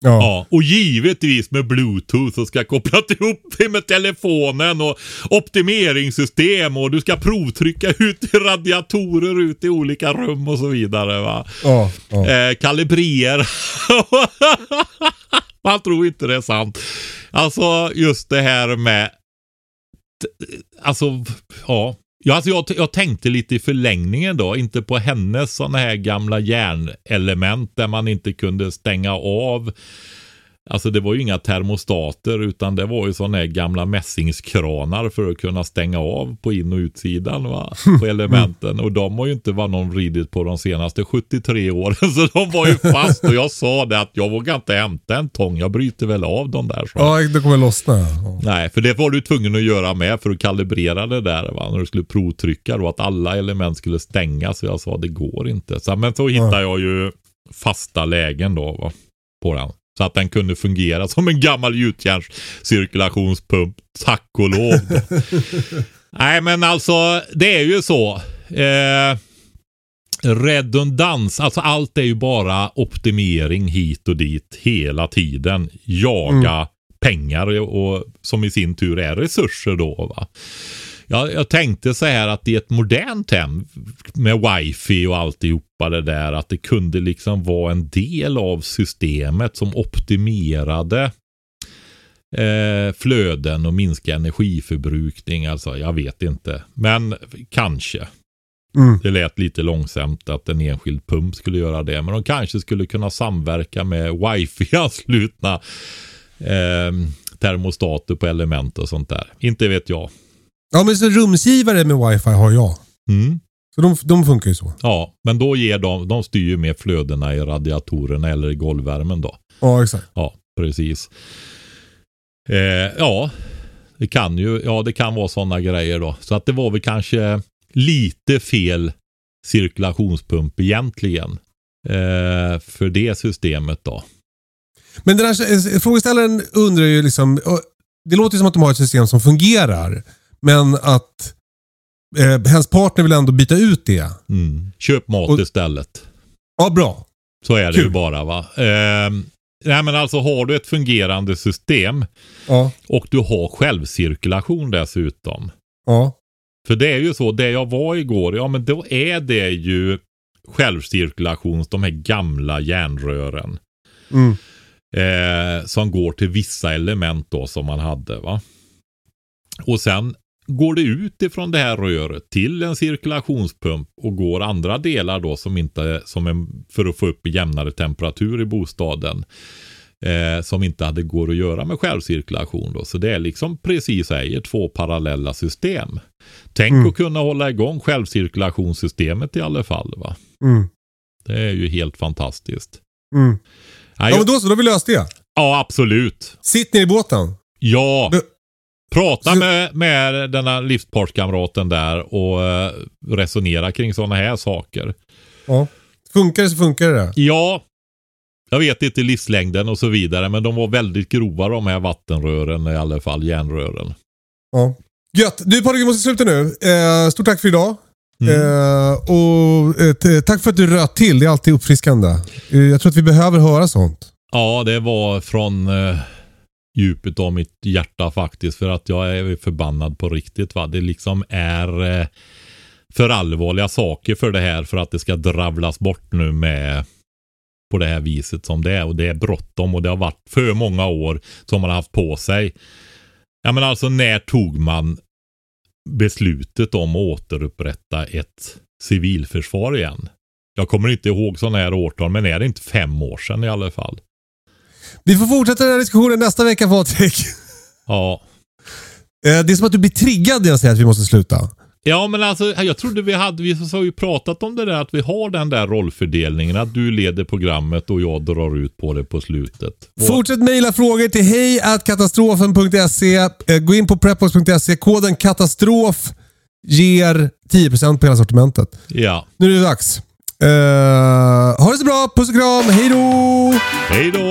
Ja. Ja, och givetvis med bluetooth och ska koppla ihop det med telefonen och optimeringssystem och du ska provtrycka ut radiatorer ut i olika rum och så vidare va. Ja. Ja. Eh, kalibrera. Man tror inte det är sant. Alltså just det här med Alltså, ja. Ja, alltså jag, jag tänkte lite i förlängningen då, inte på hennes sådana här gamla järnelement där man inte kunde stänga av. Alltså det var ju inga termostater utan det var ju sådana här gamla mässingskranar för att kunna stänga av på in och utsidan va? på elementen. Och de har ju inte varit någon ridit på de senaste 73 åren så de var ju fast och jag sa det att jag vågar inte hämta en tång, jag bryter väl av dem där. Så. ja, det kommer lossna. Ja. Nej, för det var du tvungen att göra med för att kalibrera det där va? när du skulle provtrycka då att alla element skulle stängas. Så jag sa det går inte. Så, men så hittade jag ju fasta lägen då va? på den. Så att den kunde fungera som en gammal gjutjärnscirkulationspump. Tack och lov. Nej men alltså det är ju så. Eh, redundans, alltså allt är ju bara optimering hit och dit hela tiden. Jaga pengar och som i sin tur är resurser då. Va? Jag, jag tänkte så här att i ett modernt hem med wifi och alltihopa det där att det kunde liksom vara en del av systemet som optimerade eh, flöden och minska energiförbrukning. Alltså jag vet inte. Men kanske. Mm. Det lät lite långsamt att en enskild pump skulle göra det. Men de kanske skulle kunna samverka med wifi-anslutna eh, termostater på element och sånt där. Inte vet jag. Ja, men så rumsgivare med wifi har jag. Mm. Så de, de funkar ju så. Ja, men då ger de, de styr ju med flödena i radiatorerna eller i golvvärmen då. Ja, exakt. Ja, precis. Eh, ja, det kan ju, ja det kan vara sådana grejer då. Så att det var väl kanske lite fel cirkulationspump egentligen. Eh, för det systemet då. Men den här frågeställaren undrar ju liksom, det låter som att de har ett system som fungerar. Men att eh, hennes partner vill ändå byta ut det. Mm. Köp mat Och- istället. Ja, bra. Så är det Kul. ju bara va. Eh, nej men alltså har du ett fungerande system Ja, och du har självcirkulation dessutom. ja. För det är ju så, det jag var igår, ja men då är det ju självcirkulations, de här gamla järnrören. Mm. Eh, som går till vissa element då som man hade va. Och sen går det ut ifrån det här röret till en cirkulationspump och går andra delar då som inte, som en, för att få upp jämnare temperatur i bostaden. Eh, som inte hade går att göra med självcirkulation då. Så det är liksom precis säger två parallella system. Tänk Mm. att kunna hålla igång självcirkulationssystemet i alla fall va. Mm. Det är ju helt fantastiskt. Mm. Ja, men då så. Då har vi löst det. ja absolut. Sitt ner i båten. Ja. Du- Prata med, med denna livspartskamraten där och eh, resonera kring sådana här saker. Ja. Funkar det så funkar det. Ja, jag vet inte livslängden och så vidare, men de var väldigt grova de här vattenrören i alla fall, järnrören. Ja. Gött. Du Patrik, vi måste sluta nu. Eh, stort tack för idag. Mm. Eh, och eh, Tack för att du röt till. Det är alltid uppfriskande. Eh, jag tror att vi behöver höra sånt. Ja, det var från eh, djupet av mitt hjärta faktiskt, för att jag är förbannad på riktigt. Va? Det liksom är eh, för allvarliga saker för det här för att det ska dravlas bort nu med på det här viset som det är. Och det är bråttom och det har varit för många år som man har haft på sig. Ja men alltså när tog man beslutet om att återupprätta ett civilförsvar igen? Jag kommer inte ihåg sådana här årtal, men är det inte fem år sedan i alla fall? Vi får fortsätta den här diskussionen nästa vecka Patrik. Ja. Eh, det är som att du blir triggad när jag säger att vi måste sluta. Ja men alltså jag trodde vi hade, vi har ju pratat om det där att vi har den där rollfördelningen att du leder programmet och jag drar ut på det på slutet. Och, Fortsätt mejla frågor till hejkatastrofen.se. Eh, Gå in på prepbox.se. Koden katastrof ger 10% på hela sortimentet. ja, Nu är det dags. Eh, ha det så bra. Puss och kram. Hej då! hej då!